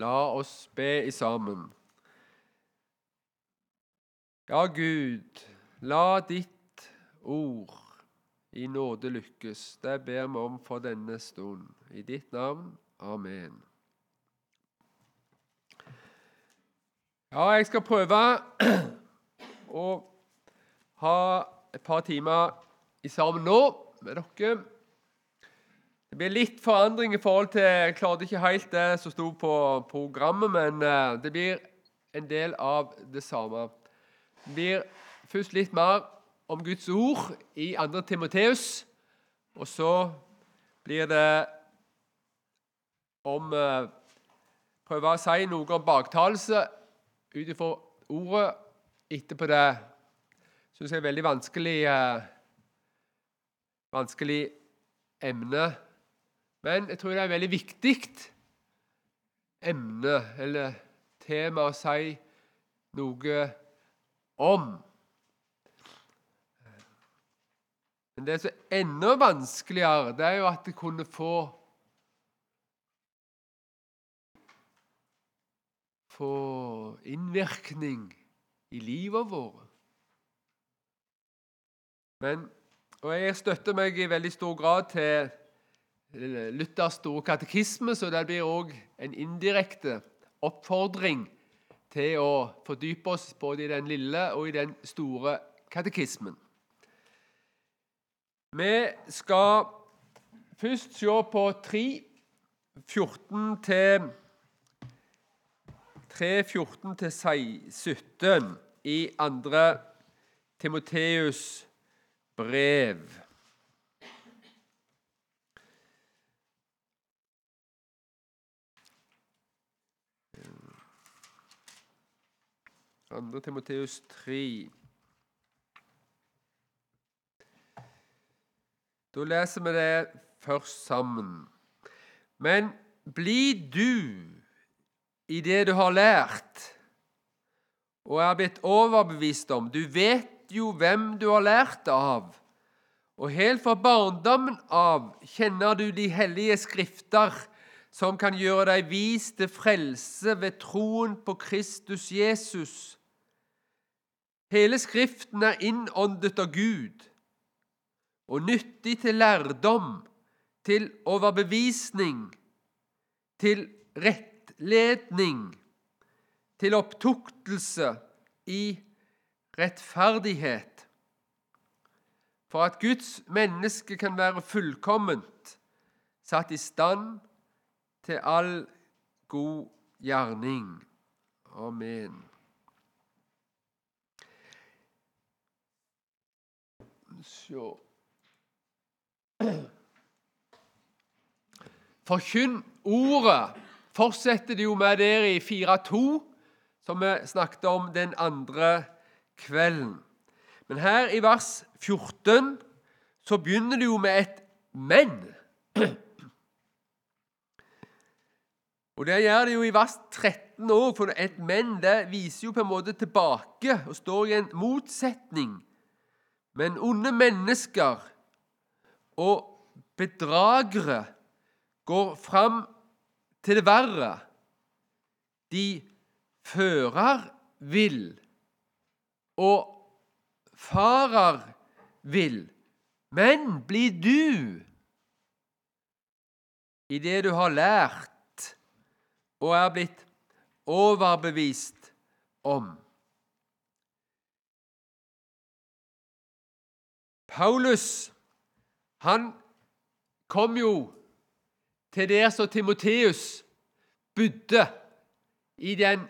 La oss be i sammen. Ja, Gud, la ditt ord i nåde lykkes. Det ber vi om for denne stund. I ditt navn. Amen. Ja, jeg skal prøve å ha et par timer i sammen nå med dere. Det blir litt forandring i forhold til Jeg klarte ikke helt det som sto på programmet, men eh, det blir en del av det samme. Det blir først litt mer om Guds ord i 2. Timoteus. Og så blir det om eh, Prøve å si noe om baktalelse ut ifra ordet etterpå det syns jeg er veldig vanskelig eh, vanskelig emne. Men jeg tror det er et veldig viktig emne eller tema å si noe om. Men det som er enda vanskeligere, det er jo at det kunne få Få innvirkning i livet vårt. Men, og jeg støtter meg i veldig stor grad til Luthers store katekisme, så det blir òg en indirekte oppfordring til å fordype oss både i den lille og i den store katekismen. Vi skal først se på 3, 14 til 3, 14 til 17 i andre Timoteus brev. Andre Timoteus 3. Da leser vi det først sammen. Men bli du i det du har lært og er blitt overbevist om. Du vet jo hvem du har lært av, og helt fra barndommen av kjenner du de hellige skrifter, som kan gjøre deg vis til frelse ved troen på Kristus Jesus. Hele Skriften er innåndet av Gud og nyttig til lærdom, til overbevisning, til rettledning, til opptuktelse i rettferdighet, for at Guds menneske kan være fullkomment, satt i stand til all god gjerning. Amen. Så Forkynn ordet. Fortsetter det jo med dere i 4.2, som vi snakket om den andre kvelden. Men her i vers 14 så begynner det jo med et 'men'. Og Det gjør det jo i vers 13 òg, for et 'men' det viser jo på en måte tilbake og står i en motsetning. Men onde mennesker og bedragere går fram til det verre. De fører vil og farer vil. Men blir du i det du har lært og er blitt overbevist om. Paulus han kom jo til der som Timoteus bodde i den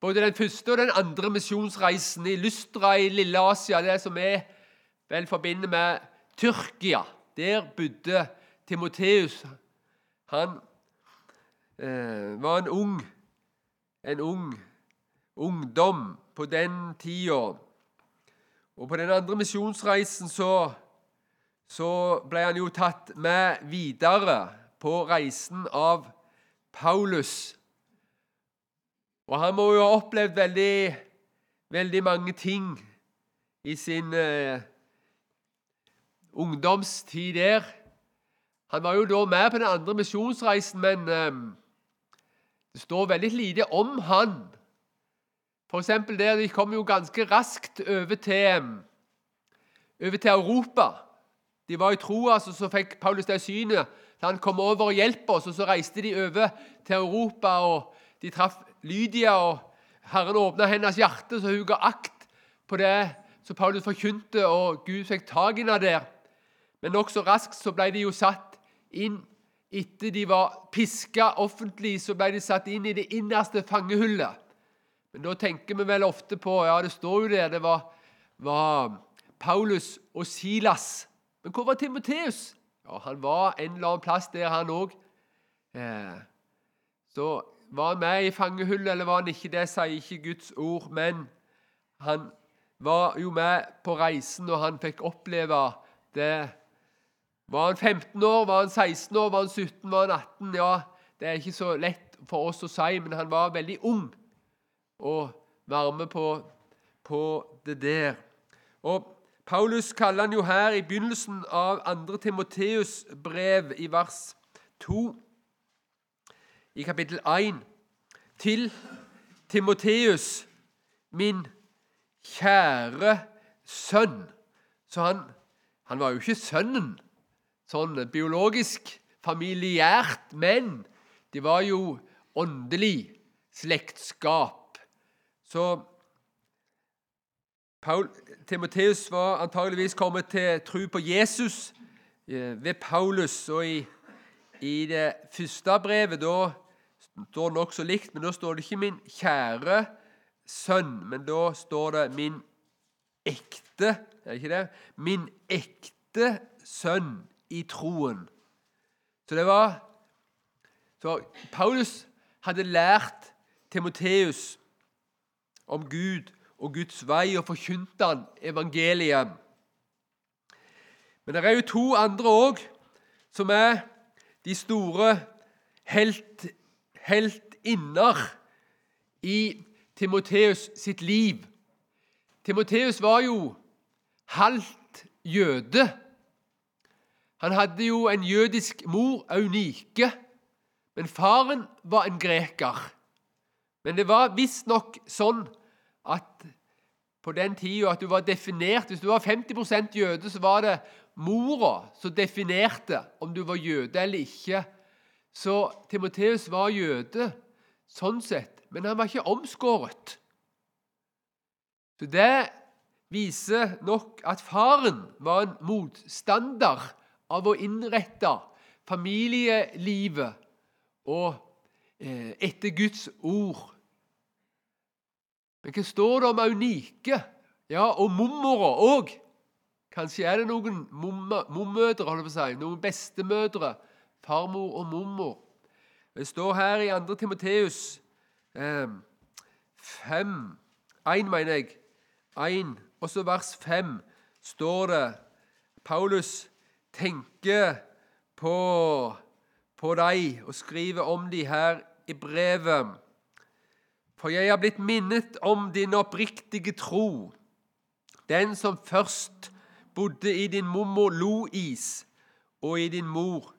både den første og den andre misjonsreisen i Lystra i Lille Asia, det som vi vel forbinder med Tyrkia. Der bodde Timoteus. Han eh, var en ung, en ung ungdom på den tida. Og på den andre misjonsreisen så, så ble han jo tatt med videre på reisen av Paulus. Og han må jo ha opplevd veldig, veldig mange ting i sin eh, ungdomstid der. Han var jo da med på den andre misjonsreisen, men eh, Det står veldig lite om han. Eksempel der de kom jo ganske raskt over til, over til Europa. De var i Troas, og så fikk Paulus det synet. Han kom over og hjalp oss, og så reiste de over til Europa. og De traff Lydia, og Herren åpna hennes hjerte, så hun ga akt på det som Paulus forkynte, og Gud fikk tak i henne der. Men nokså raskt så ble de jo satt inn etter de var piska offentlig, så ble de satt inn i det innerste fangehullet. Men da tenker vi vel ofte på Ja, det står jo der det var, var Paulus og Silas. Men hvor var Timoteus? Ja, Han var en eller annen plass der, han òg. Eh, så var han med i fangehullet, eller var han ikke det, sier ikke Guds ord. Men han var jo med på reisen, og han fikk oppleve det. Var han 15 år, var han 16 år, var han 17, var han 18? Ja, det er ikke så lett for oss å si, men han var veldig ung og være med på, på det der. Og Paulus kaller han jo her i begynnelsen av 2. Timoteus brev i vers 2 i kapittel 1 til Timoteus, min kjære sønn. Så han, han var jo ikke sønnen sånn biologisk, familiært, men de var jo åndelig slektskap. Så Paul, Timoteus var antageligvis kommet til tro på Jesus eh, ved Paulus. og i, i det første brevet da står det nokså likt, men da står det ikke 'min kjære sønn', men da står det 'min ekte'. Er det ikke det? 'Min ekte sønn i troen'. Så det var så Paulus hadde lært Timoteus om Gud og Guds vei og forkynte han evangeliet. Men det er jo to andre òg som er de store helt heltinner i Timoteus sitt liv. Timoteus var jo halvt jøde. Han hadde jo en jødisk mor, Aunike, men faren var en greker. Men det var visstnok sånn at på den tida at du var definert Hvis du var 50% jøde, så var det mora som definerte om du var jøde eller ikke. Så Timoteus var jøde sånn sett, men han var ikke omskåret. Så Det viser nok at faren var en motstander av å innrette familielivet og eh, etter Guds ord. Men hva står det om Aunike? Ja, og mormora òg. Kanskje er det noen mommødre, holder på å si, noen bestemødre farmor og mormor. Det står her i 2. Timoteus eh, 5 1, mener jeg. 1, også vers 5 står det Paulus tenker på, på deg og skriver om dem her i brevet. For jeg har blitt minnet om din oppriktige tro, den som først bodde i din mormor Lois og i din mor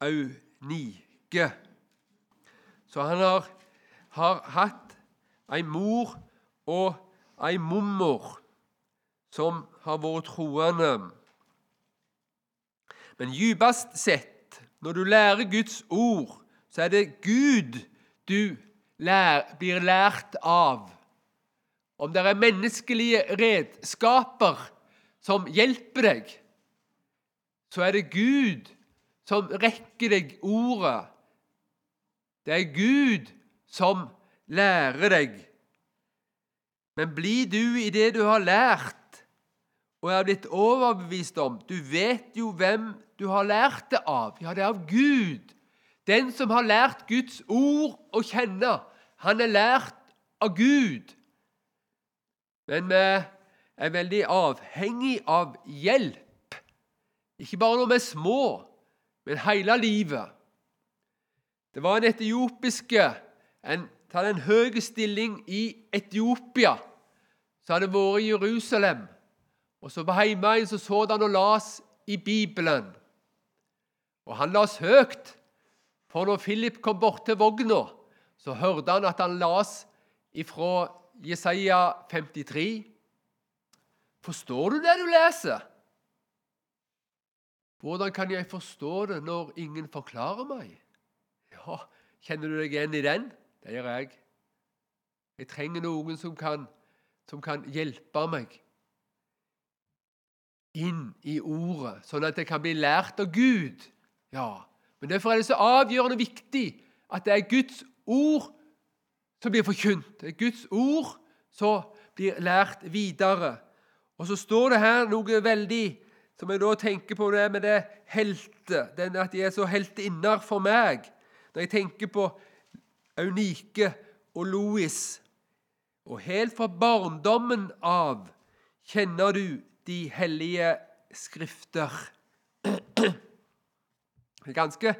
Aunike. Så han har, har hatt ei mor og ei mormor som har vært troende. Men dypest sett, når du lærer Guds ord, så er det Gud du lær, blir lært av. Om det er menneskelige redskaper som hjelper deg, så er det Gud som rekker deg ordet. Det er Gud som lærer deg. Men bli du i det du har lært og er blitt overbevist om Du vet jo hvem du har lært det av. Ja, det er av Gud. Den som har lært Guds ord å kjenne, han er lært av Gud. Men vi er veldig avhengig av hjelp. Ikke bare når vi er små, men hele livet. Det var en etiopiske en, hadde en høy stilling i Etiopia som hadde vært i Jerusalem. Og så På hjemveien så, så han og las i Bibelen. Og han las høyt, for når Philip kom bort til vogna, så hørte han at han las ifra Jesaja 53. Forstår du det du leser? Hvordan kan jeg forstå det når ingen forklarer meg? Ja, Kjenner du deg igjen i den? Det gjør jeg. Jeg trenger noen som kan, som kan hjelpe meg inn i ordet, sånn at det kan bli lært av Gud. Ja, Men derfor er det så avgjørende viktig at det er Guds ord som blir forkynt. Det er Guds ord som blir lært videre. Og så står det her noe veldig som jeg da tenker på det med det helte, den at de er så heltinner for meg. Når jeg tenker på Eunike og Louis. Og helt fra barndommen av kjenner du de hellige skrifter. Ganske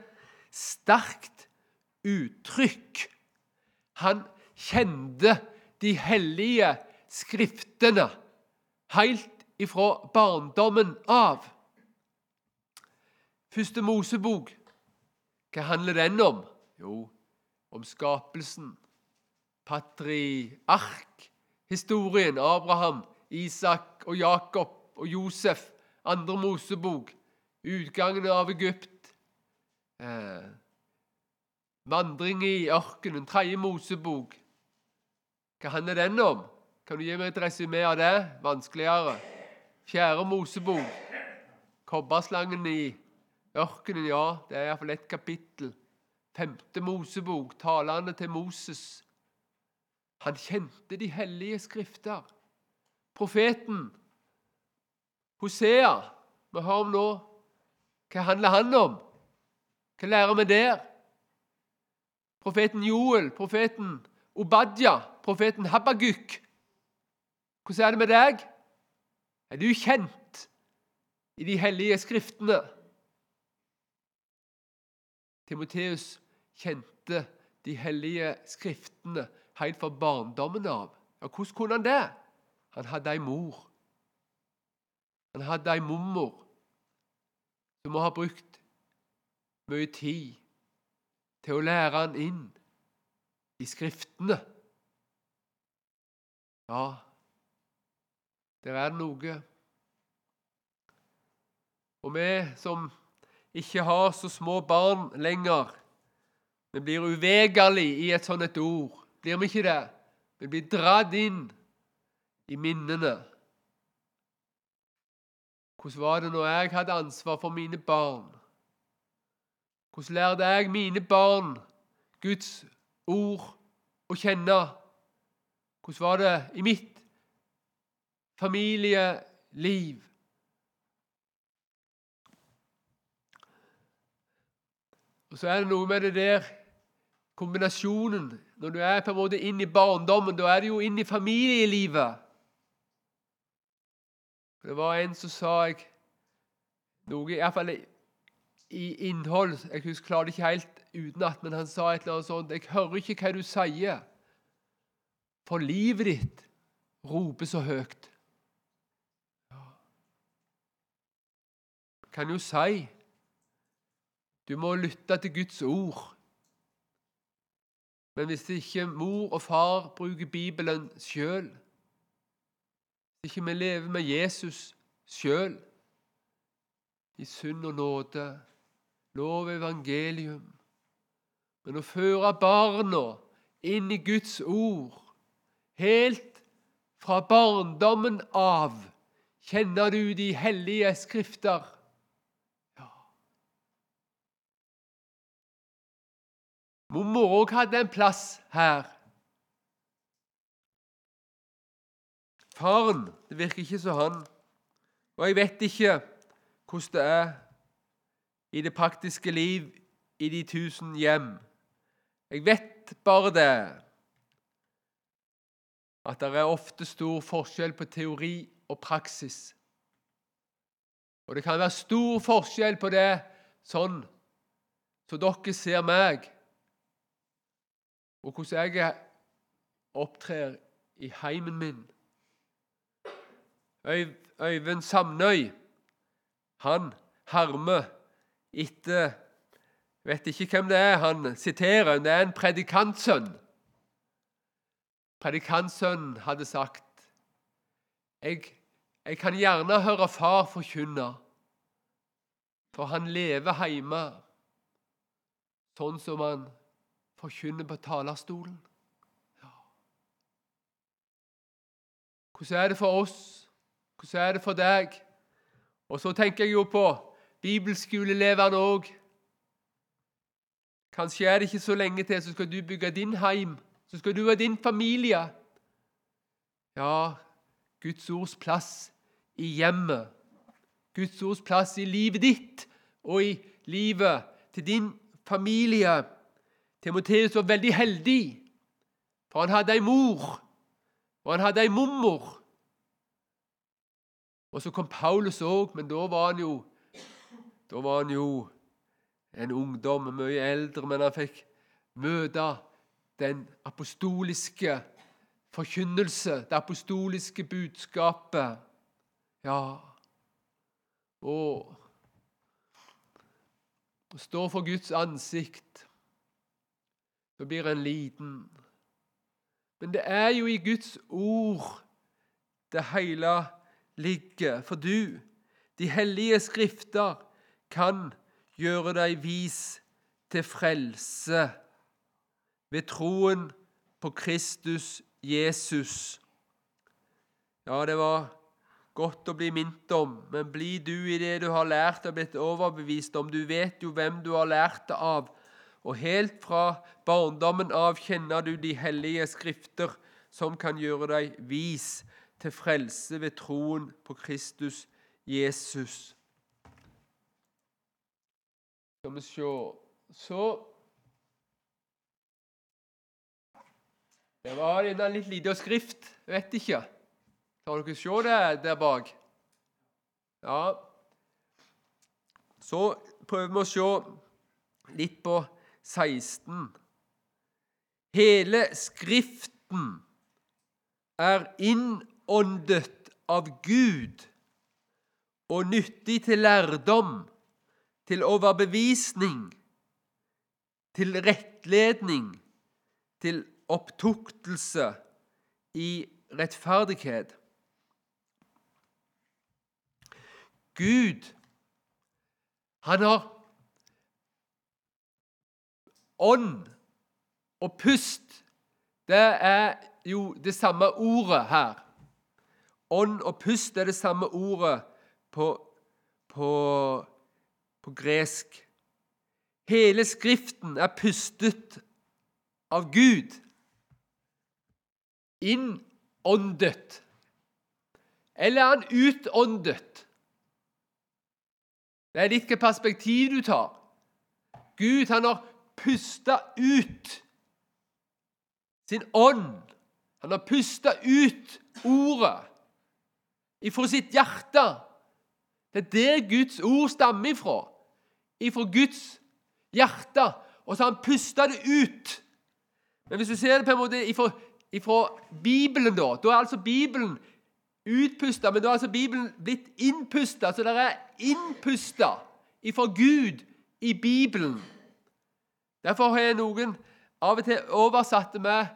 sterkt uttrykk. Han kjente de hellige skriftene helt ifra barndommen av. Første Mosebok, hva handler den om? Jo, om skapelsen. Patriark. Historien Abraham, Isak og Jakob og Josef. Andre Mosebok. Utgangen av Egypt. Eh, vandring i ørkenen. Tredje Mosebok. Hva handler den om? Kan du gi meg et resymé av det? Vanskeligere. Fjerde Mosebok. Kobberslangen i ørkenen, ja, det er iallfall ett kapittel. Femte Mosebok, talene til Moses. Han kjente de hellige skrifter. Profeten Hosea vi har om nå. Hva handler han om? Hva lærer vi der? Profeten Joel, profeten Obadja, profeten Habaguk. Hvordan er det med deg? Er du kjent i de hellige skriftene? Timoteus kjente de hellige skriftene helt fra barndommen av. Ja, Hvordan kunne han det? Han hadde ei mor. Han hadde ei mormor som må ha brukt mye tid til å lære han inn i Skriftene. Ja, der er det noe. Og vi som ikke har så små barn lenger, vi blir uvegerlig i et sånt et ord. Blir vi ikke det? Vi blir dratt inn i minnene. Hvordan var det når jeg hadde ansvar for mine barn? Hvordan lærte jeg mine barn Guds ord å kjenne? Hvordan var det i mitt familieliv? Og så er det noe med det der kombinasjonen Når du er på en måte inn i barndommen, da er du jo inn i familielivet. Det var en som sa jeg noe Iallfall i innhold Jeg husker, klarer det ikke helt utenat, men han sa et eller annet sånt 'Jeg hører ikke hva du sier, for livet ditt roper så høyt'. Ja. Kan jo si du må lytte til Guds ord. Men hvis ikke mor og far bruker Bibelen sjøl, hvis ikke vi lever med Jesus sjøl, i synd og nåde, lov evangelium. Men å føre barna inn i Guds ord, helt fra barndommen av, kjenner du de hellige skrifter. Ja. Mormor òg hadde en plass her. Faren Det virker ikke som han. Og jeg vet ikke hvordan det er i det praktiske liv i de tusen hjem. Jeg vet bare det at det er ofte stor forskjell på teori og praksis. Og det kan være stor forskjell på det sånn som dere ser meg, og hvordan jeg opptrer i heimen min. Øyvind Samnøy han harmer etter vet ikke hvem det er han siterer. Det er en predikantsønn. Predikantsønnen hadde sagt jeg, jeg kan gjerne høre far forkynne, for han lever hjemme sånn som han forkynner på talerstolen. Hvordan er det for oss? Hvordan er det for deg? Og så tenker jeg jo på bibelskoleelevene òg. Kanskje er det ikke så lenge til, så skal du bygge din heim. Så skal du ha din familie. Ja, Guds ords plass i hjemmet. Guds ords plass i livet ditt og i livet til din familie. Timoteus var veldig heldig, for han hadde ei mor, og han hadde ei mormor. Og så kom Paulus òg, men da var han jo da var han jo en ungdom, mye eldre, men han fikk møte den apostoliske forkynnelse, det apostoliske budskapet. Ja å stå for Guds ansikt, så blir en liten. Men det er jo i Guds ord det hele ligger. For du, de hellige skrifter, kan gjøre deg vis til frelse ved troen på Kristus Jesus. Ja, det var godt å bli minnet om, men bli du i det du har lært og blitt overbevist om. Du vet jo hvem du har lært det av, og helt fra barndommen av kjenner du de hellige skrifter som kan gjøre deg vis til frelse ved troen på Kristus Jesus. Skal vi se Så Det var en litt lite skrift. Vet ikke. Kan dere se det der bak? Ja. Så prøver vi å se litt på 16. Hele Skriften er innåndet av Gud og nyttig til lærdom til overbevisning, til rettledning, til opptuktelse i rettferdighet. Gud, han har ånd og pust. Det er jo det samme ordet her. Ånd og pust er det samme ordet på, på på gresk. Hele Skriften er pustet av Gud. Innåndet. Eller er han utåndet? Det er litt hvilket perspektiv du tar. Gud han har pusta ut sin ånd. Han har pusta ut ordet ifra sitt hjerte. Det er der Guds ord stammer ifra ifra Guds hjerte, og så har han pusta det ut. Men hvis du ser det på en måte ifra, ifra Bibelen, da Da er altså Bibelen utpusta, men da er altså Bibelen blitt innpusta. Så det er innpusta ifra Gud i Bibelen. Derfor har jeg noen av og til oversatt det med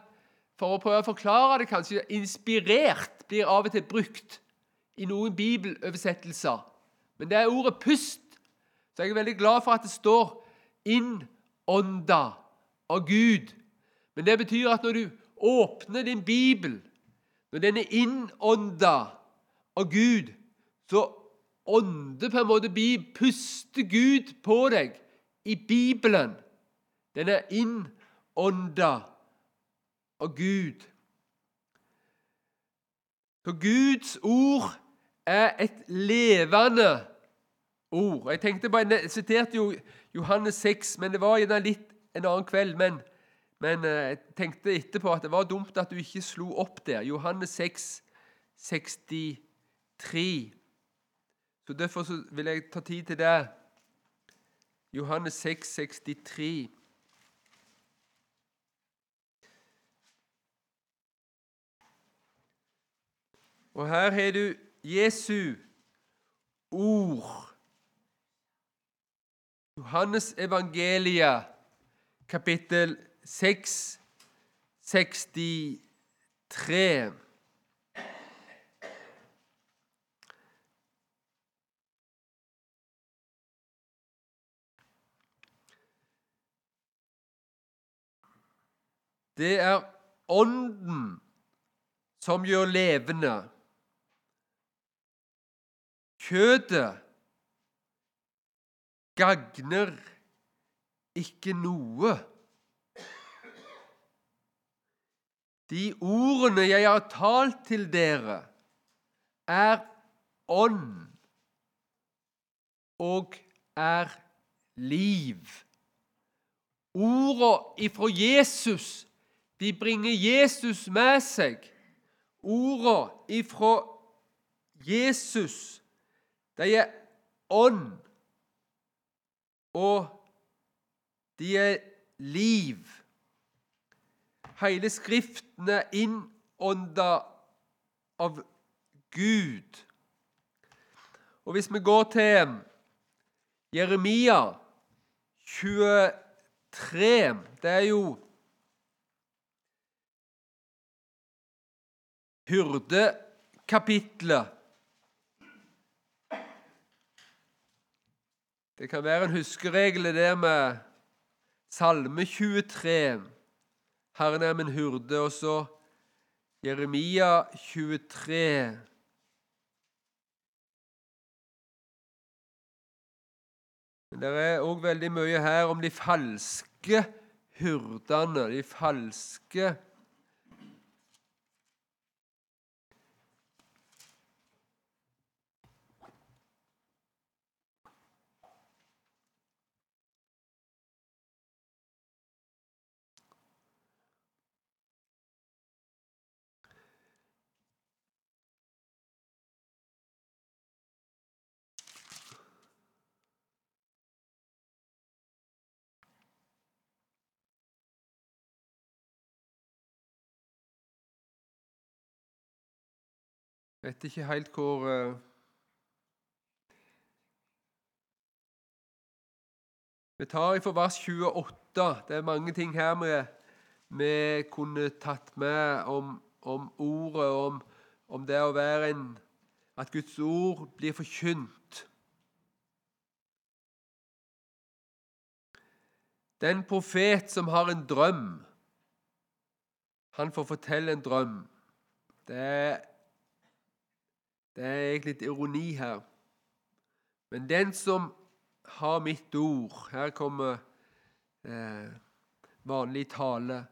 for å prøve å forklare det kanskje. Inspirert blir av og til brukt i noen bibeloversettelser. Men det er ordet 'pust' Så jeg er veldig glad for at det står 'innånda av Gud'. Men det betyr at når du åpner din bibel, når den er innånda av Gud, så ånder på en måte puster Gud på deg i Bibelen. Den er innånda av Gud. Så Guds ord er et levende ord. Jeg tenkte bare, jeg siterte jo Johannes 6, men det var gjerne litt en annen kveld. Men, men eh, jeg tenkte etterpå at det var dumt at du ikke slo opp der. Johannes 6, 63. Så Derfor så vil jeg ta tid til det. Johannes 6, 63. Og her har du Jesu ord Johannes evangeliet, kapittel 6, 63. Det er Ånden som gjør levende. Kjøtet gagner ikke noe. De ordene jeg har talt til dere, er ånd og er liv. Ordene ifra Jesus de bringer Jesus med seg. Ordene ifra Jesus, de er ånd, og de er liv. Hele Skriften er innånda av Gud. Og hvis vi går til Jeremia 23 Det er jo hyrdekapitlet. Det kan være en huskeregel i det med Salme 23. Herren er min hurde. Og så Jeremia 23. Men det er òg veldig mye her om de falske hyrdene, de falske Vet ikke helt hvor uh, Vi tar ifra vers 28. Det er mange ting her vi, vi kunne tatt med om, om ordet, om, om, det å være en At Guds ord blir forkynt. Den profet som har en drøm, han får fortelle en drøm. Det er det er egentlig litt ironi her. Men den som har mitt ord Her kommer eh, vanlig tale.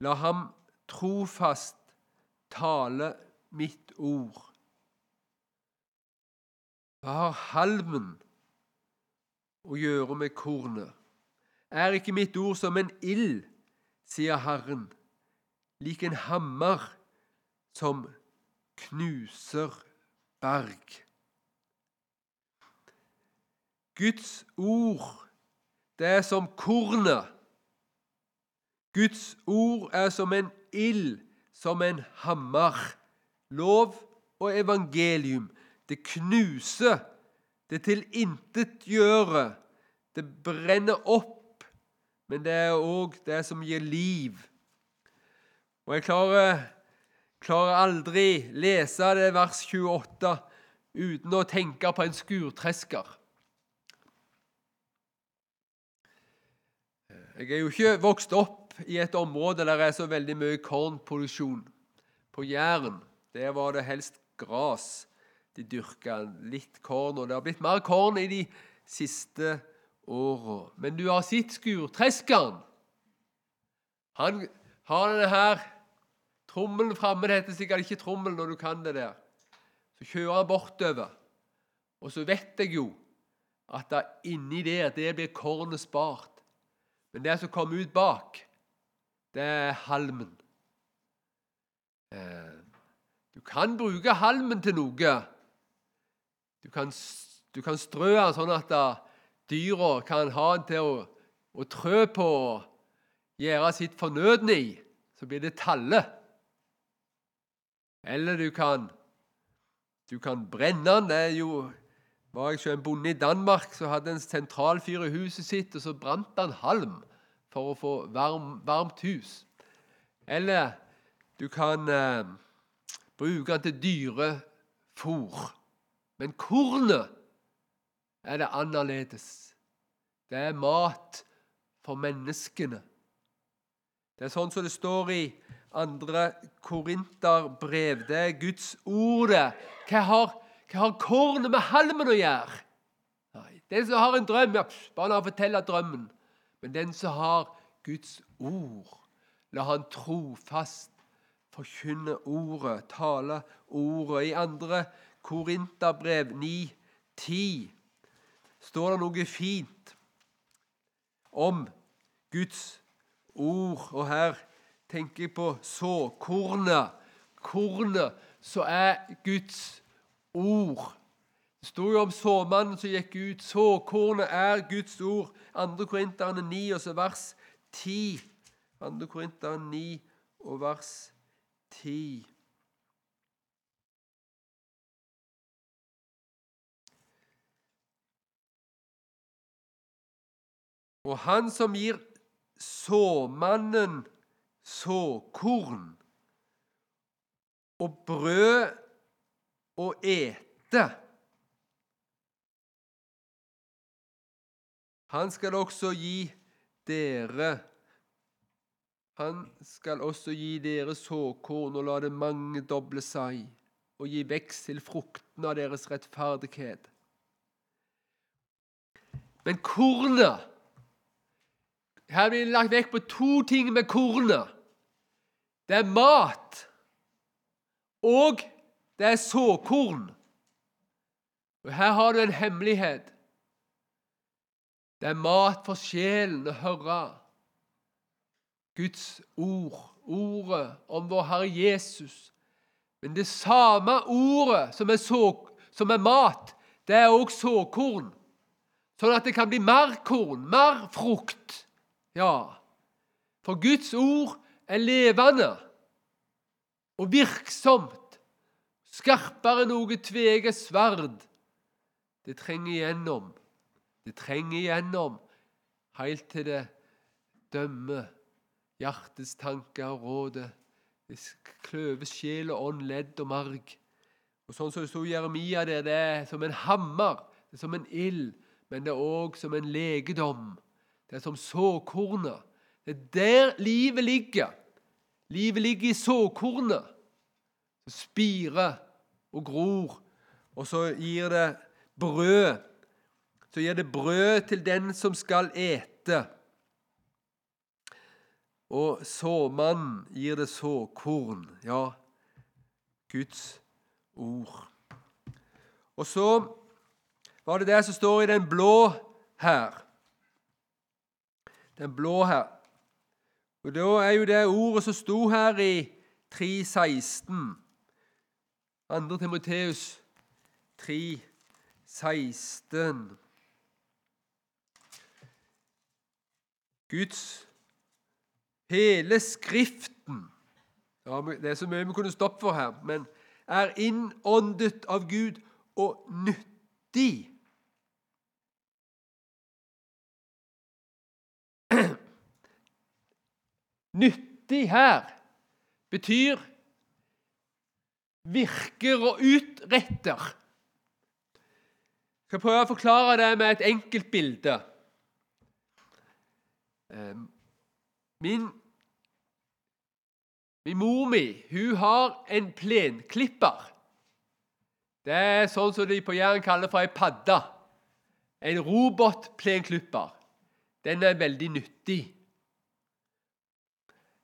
La ham trofast tale mitt ord. Hva har halmen å gjøre med kornet? Er ikke mitt ord som en ild, sier Herren, lik en hammer som knuser berg. Guds ord, det er som kornet. Guds ord er som en ild, som en hammer. Lov og evangelium. Det knuser, det tilintetgjøre, det brenner opp, men det er òg det som gir liv. Og jeg klarer klarer aldri lese det vers 28 uten å tenke på en skurtresker. Jeg er jo ikke vokst opp i et område der det er så veldig mye kornproduksjon. På Jæren der var det helst gras de dyrka. Litt korn, og det har blitt mer korn i de siste åra. Men du har sett skurtreskeren. Han har denne her Trommelen framme det heter sikkert ikke trommel når du kan det der. Så kjører han bortover, og så vet jeg jo at det inni der det blir kornet spart. Men det som kommer ut bak, det er halmen. Eh, du kan bruke halmen til noe. Du kan, du kan strø den sånn at dyra kan ha den til å, å trø på og gjøre sitt fornødne i. Så blir det talle. Eller du kan, du kan brenne den. Det er jo var jeg ikke en bonde i Danmark som hadde en sentralfyr i huset sitt, og så brant han halm for å få varm, varmt hus. Eller du kan eh, bruke den til dyrefôr. Men kornet er det annerledes. Det er mat for menneskene. Det er sånn som det står i andre Korinterbrev. Det er Guds ord. Hva har, hva har kornet med halmen å gjøre? Nei, Den som har en drøm, ja, bare la ham fortelle drømmen. Men den som har Guds ord, la han trofast forkynne ordet, tale ordet. I andre Korinterbrev 9.10 står det noe fint om Guds ord. Og her tenker jeg på såkornet. Kornet så er Guds ord. Det sto jo om såmannen som gikk ut. Såkornet er Guds ord. 2. Korinterne 9, og så vers 10. 2. Korinterne 9 og vers 10. Og han som gir såmannen såkorn og brød å ete Han skal også gi dere Han skal også gi dere såkorn og la det mangedoble seg, og gi vekst til frukten av deres rettferdighet. Men kornet her blir det lagt vekt på to ting med kornet. Det er mat, og det er såkorn. Og Her har du en hemmelighet. Det er mat for sjelen å høre Guds ord, ordet om vår Herre Jesus. Men det samme ordet som er, så, som er mat, det er også såkorn. Sånn at det kan bli mer korn, mer frukt. Ja, for Guds ord er levende og virksomt, skarpere enn noe tveget sverd. Det trenger igjennom. Det trenger igjennom helt til det dømmer hjertets tanker og rådet. Det kløver sjel og ånd, ledd og marg. Og Sånn som det sto Jeremia der, det er som en hammer, det er som en ild, men det er òg som en legedom. Det er som såkornet. Det er der livet ligger. Livet ligger i såkornet. Det spirer og gror, og så gir det brød. Så gir det brød til den som skal ete. Og såmannen gir det såkorn. Ja, Guds ord. Og så var det det som står i den blå her den blå her. Og Da er jo det ordet som sto her i 3.16. 2. Timoteus 3.16. Guds hele Skriften Det er så mye vi kunne stoppe for her, men er innåndet av Gud og nyttig Nyttig her betyr virker og utretter. Jeg skal prøve å forklare det med et enkelt bilde. Ehm, min, min mor mi hun har en plenklipper. Det er sånn som de på Jæren kaller for ei padde. En robotplenklipper. Den er veldig nyttig.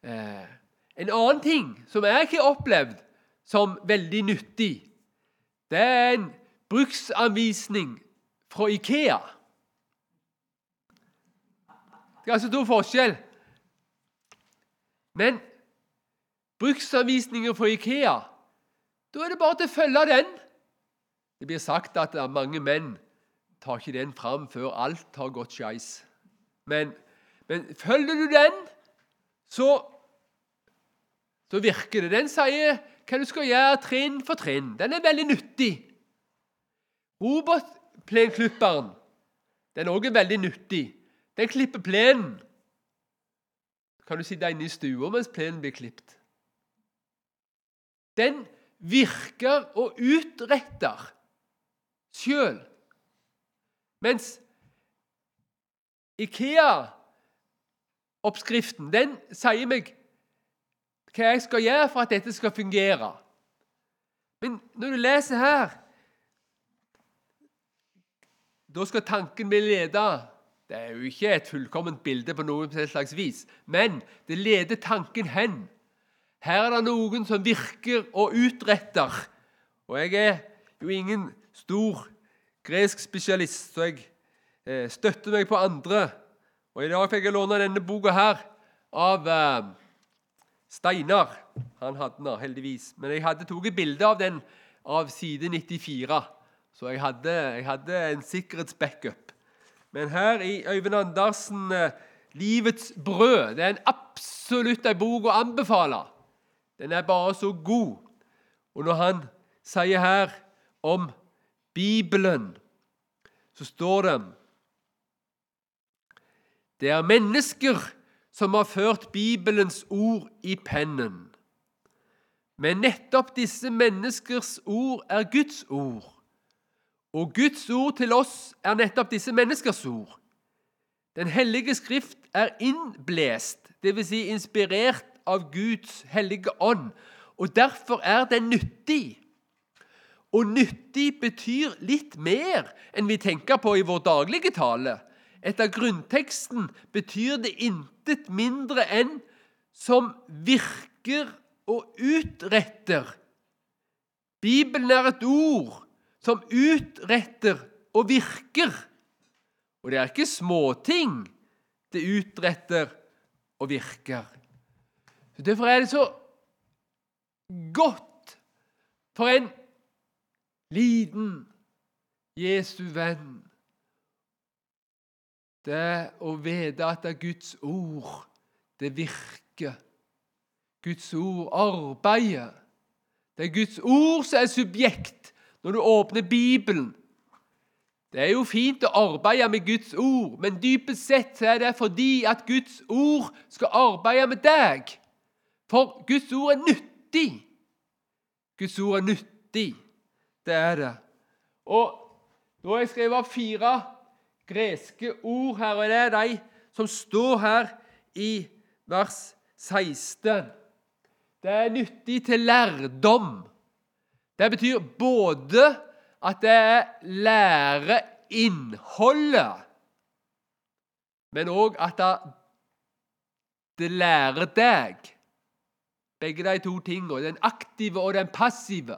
Eh, en annen ting som jeg ikke har opplevd som veldig nyttig, det er en bruksanvisning fra Ikea. Det er altså to forskjell. Men bruksanvisninger fra Ikea, da er det bare til å følge den. Det blir sagt at mange menn tar ikke den fram før alt har gått skeis. Men, men følger du den, så så virker det. Den sier hva du skal gjøre trinn for trinn. Den er veldig nyttig. Robotplenklipperen. Den er også veldig nyttig. Den klipper plenen. Kan du sitte inne i stua mens plenen blir klippet? Den virker og utretter sjøl. Mens Ikea-oppskriften den sier meg hva jeg skal gjøre for at dette skal fungere. Men når du leser her Da skal tanken bli leda. Det er jo ikke et fullkomment bilde på noe slags vis, men det leder tanken hen. Her er det noen som virker og utretter. Og jeg er jo ingen stor gresk spesialist, så jeg eh, støtter meg på andre. Og I dag fikk jeg låne denne boka her av eh, Steinar. Han hadde den heldigvis. Men jeg hadde tatt bilde av den av side 94, så jeg hadde, jeg hadde en sikkerhetsbackup. Men her i Øyvind Andersen eh, 'Livets brød' det er en absolutt en bok å anbefale. Den er bare så god. Og når han sier her om Bibelen, så står det Det er mennesker som har ført Bibelens ord i pennen. Men nettopp disse menneskers ord er Guds ord. Og Guds ord til oss er nettopp disse menneskers ord. Den hellige skrift er innblest, dvs. Si inspirert av Guds hellige ånd, og derfor er den nyttig. Og nyttig betyr litt mer enn vi tenker på i vår daglige tale. Etter grunnteksten betyr det intet mindre enn som virker og utretter. Bibelen er et ord som utretter og virker. Og det er ikke småting det utretter og virker. Derfor er det så godt for en liten Jesu venn. Det å vite at det er Guds ord, det virker. Guds ord arbeider. Det er Guds ord som er subjekt når du åpner Bibelen. Det er jo fint å arbeide med Guds ord, men dypest sett er det fordi at Guds ord skal arbeide med deg. For Guds ord er nyttig. Guds ord er nyttig. Det er det. Og Nå har jeg skrevet fire greske ord her, og det er de som står her i vers 16. Det er nyttig til lærdom. Det betyr både at det er læreinnholdet, men òg at det lærer deg. Begge de to tingene. Den aktive og den passive.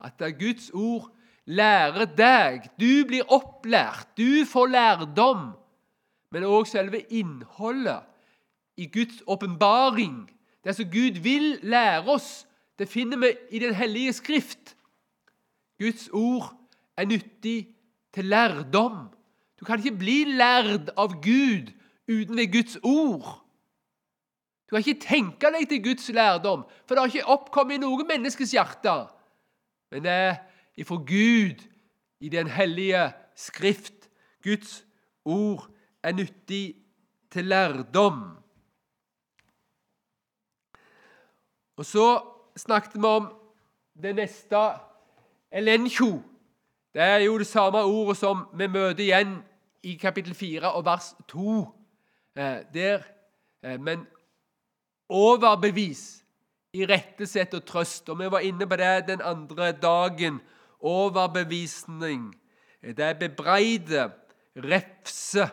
At Guds ord lærer deg. Du blir opplært. Du får lærdom. Men òg selve innholdet i Guds åpenbaring. Det som Gud vil lære oss, det finner vi i Den hellige skrift. Guds ord er nyttig til lærdom. Du kan ikke bli lærd av Gud uten ved Guds ord. Du kan ikke tenke deg til Guds lærdom, for det har ikke oppkommet i noe menneskes hjerte. Men det er ifra Gud i Den hellige skrift. Guds ord er nyttig til lærdom. Og så snakket vi om det neste elenkjo. Det er jo det samme ordet som vi møter igjen i kapittel 4 og vers 2. Eh, der, eh, men overbevis irettesett og trøst. Og Vi var inne på det den andre dagen. Overbevisning. Det er bebreide, refse,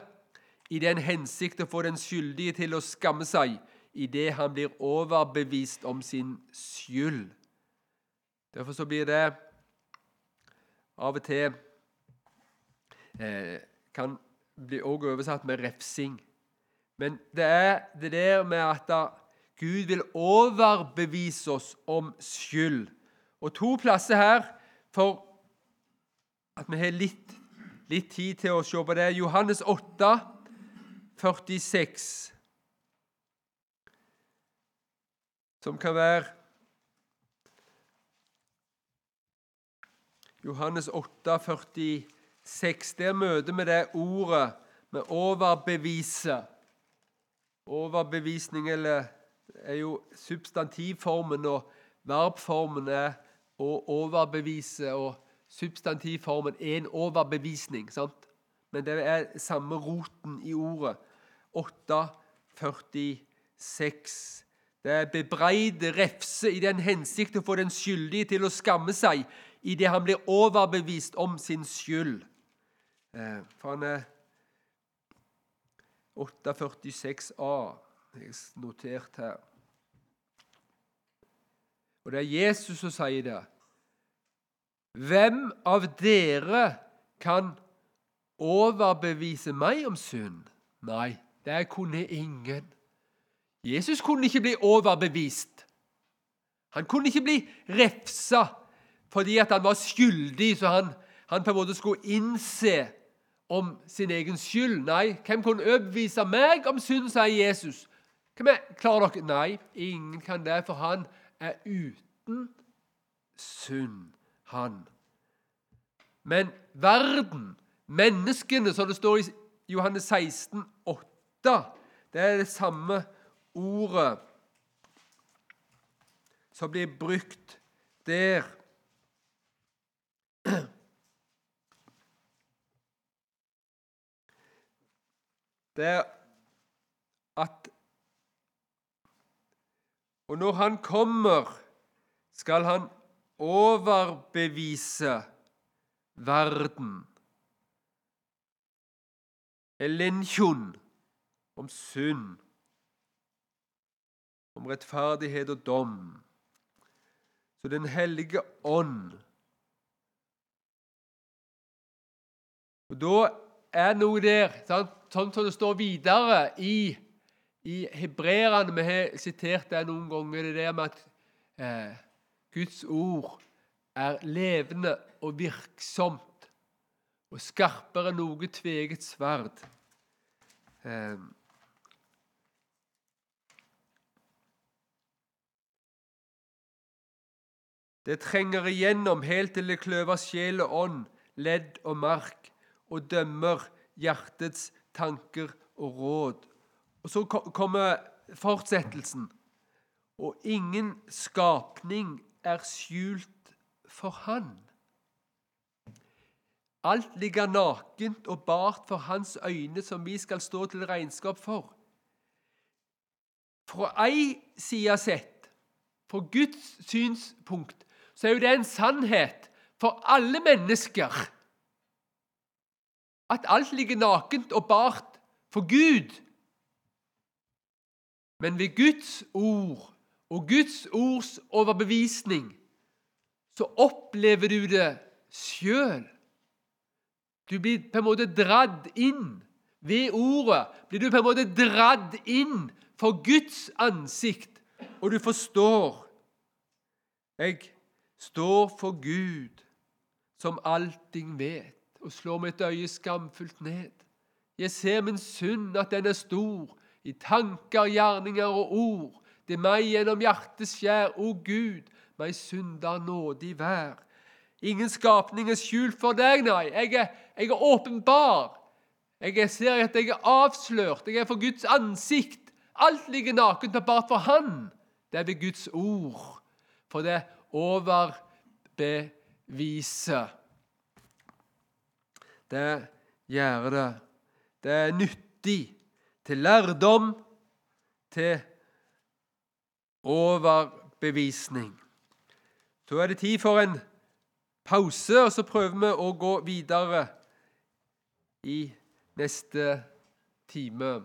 i den hensikt å få den skyldige til å skamme seg idet han blir overbevist om sin skyld. Derfor så blir det av og til eh, Kan bli også oversatt med refsing. Men det er det der med at Gud vil overbevise oss om skyld. Og to plasser her for at vi har litt, litt tid til å se på det. Johannes 8, 46. Som kan være Johannes 8, 46. 6, der møter vi det ordet med overbevise. Overbevisning eller, er jo substantivformen, og verbformen er å overbevise. Og substantivformen er en overbevisning. sant? Men det er samme roten i ordet. 846. Det er bebreide, refse i den hensikt å få den skyldige til å skamme seg idet han blir overbevist om sin skyld. Eh, for han er 846a. Jeg notert her. Og det er Jesus som sier det. Hvem av dere kan overbevise meg om synd? Nei, det kunne ingen. Jesus kunne ikke bli overbevist. Han kunne ikke bli refsa fordi han var skyldig, så han, han på en måte skulle innse om sin egen skyld. Nei, hvem kunne overbevise meg om synd, sier Jesus. Hvem er, klarer dere? Nei, ingen kan det, for han er uten synd, han. Men verden, menneskene, som det står i Johannes 16, 8, det er det samme ordet som blir brukt der. Det er at Og når han kommer, skal han overbevise verden. Elinkjon om synd om rettferdighet og dom. Så Den hellige ånd Og Da er noe der, sånn som det står videre i, i hebreerne Vi har sitert det noen ganger, det der med at eh, Guds ord er levende og virksomt og skarpere enn noe tveget sverd. Eh, Det trenger igjennom helt til det kløver sjel og ånd, ledd og mark, og dømmer hjertets tanker og råd. Og Så kommer fortsettelsen. Og ingen skapning er skjult for Han. Alt ligger nakent og bart for Hans øyne, som vi skal stå til regnskap for. Fra ei side sett, fra Guds synspunkt, så er jo det en sannhet for alle mennesker at alt ligger nakent og bart for Gud. Men ved Guds ord og Guds ords overbevisning så opplever du det sjøl. Du blir på en måte dradd inn. Ved ordet blir du på en måte dradd inn for Guds ansikt, og du forstår. Jeg står for Gud, som allting vet, og slår mitt øye skamfullt ned. Jeg ser min synd, at den er stor, i tanker, gjerninger og ord. Det er meg gjennom hjertets skjær, o Gud, meg synder nådig vær. Ingen skapning er skjult for deg, nei. Jeg er, jeg er åpenbar. Jeg ser at jeg er avslørt. Jeg er for Guds ansikt. Alt ligger nakent og bart for Han. Det er ved Guds ord. For det overbeviser. Det gjør det. Det er nyttig til lærdom, til overbevisning. Så er det tid for en pause, og så prøver vi å gå videre i neste time.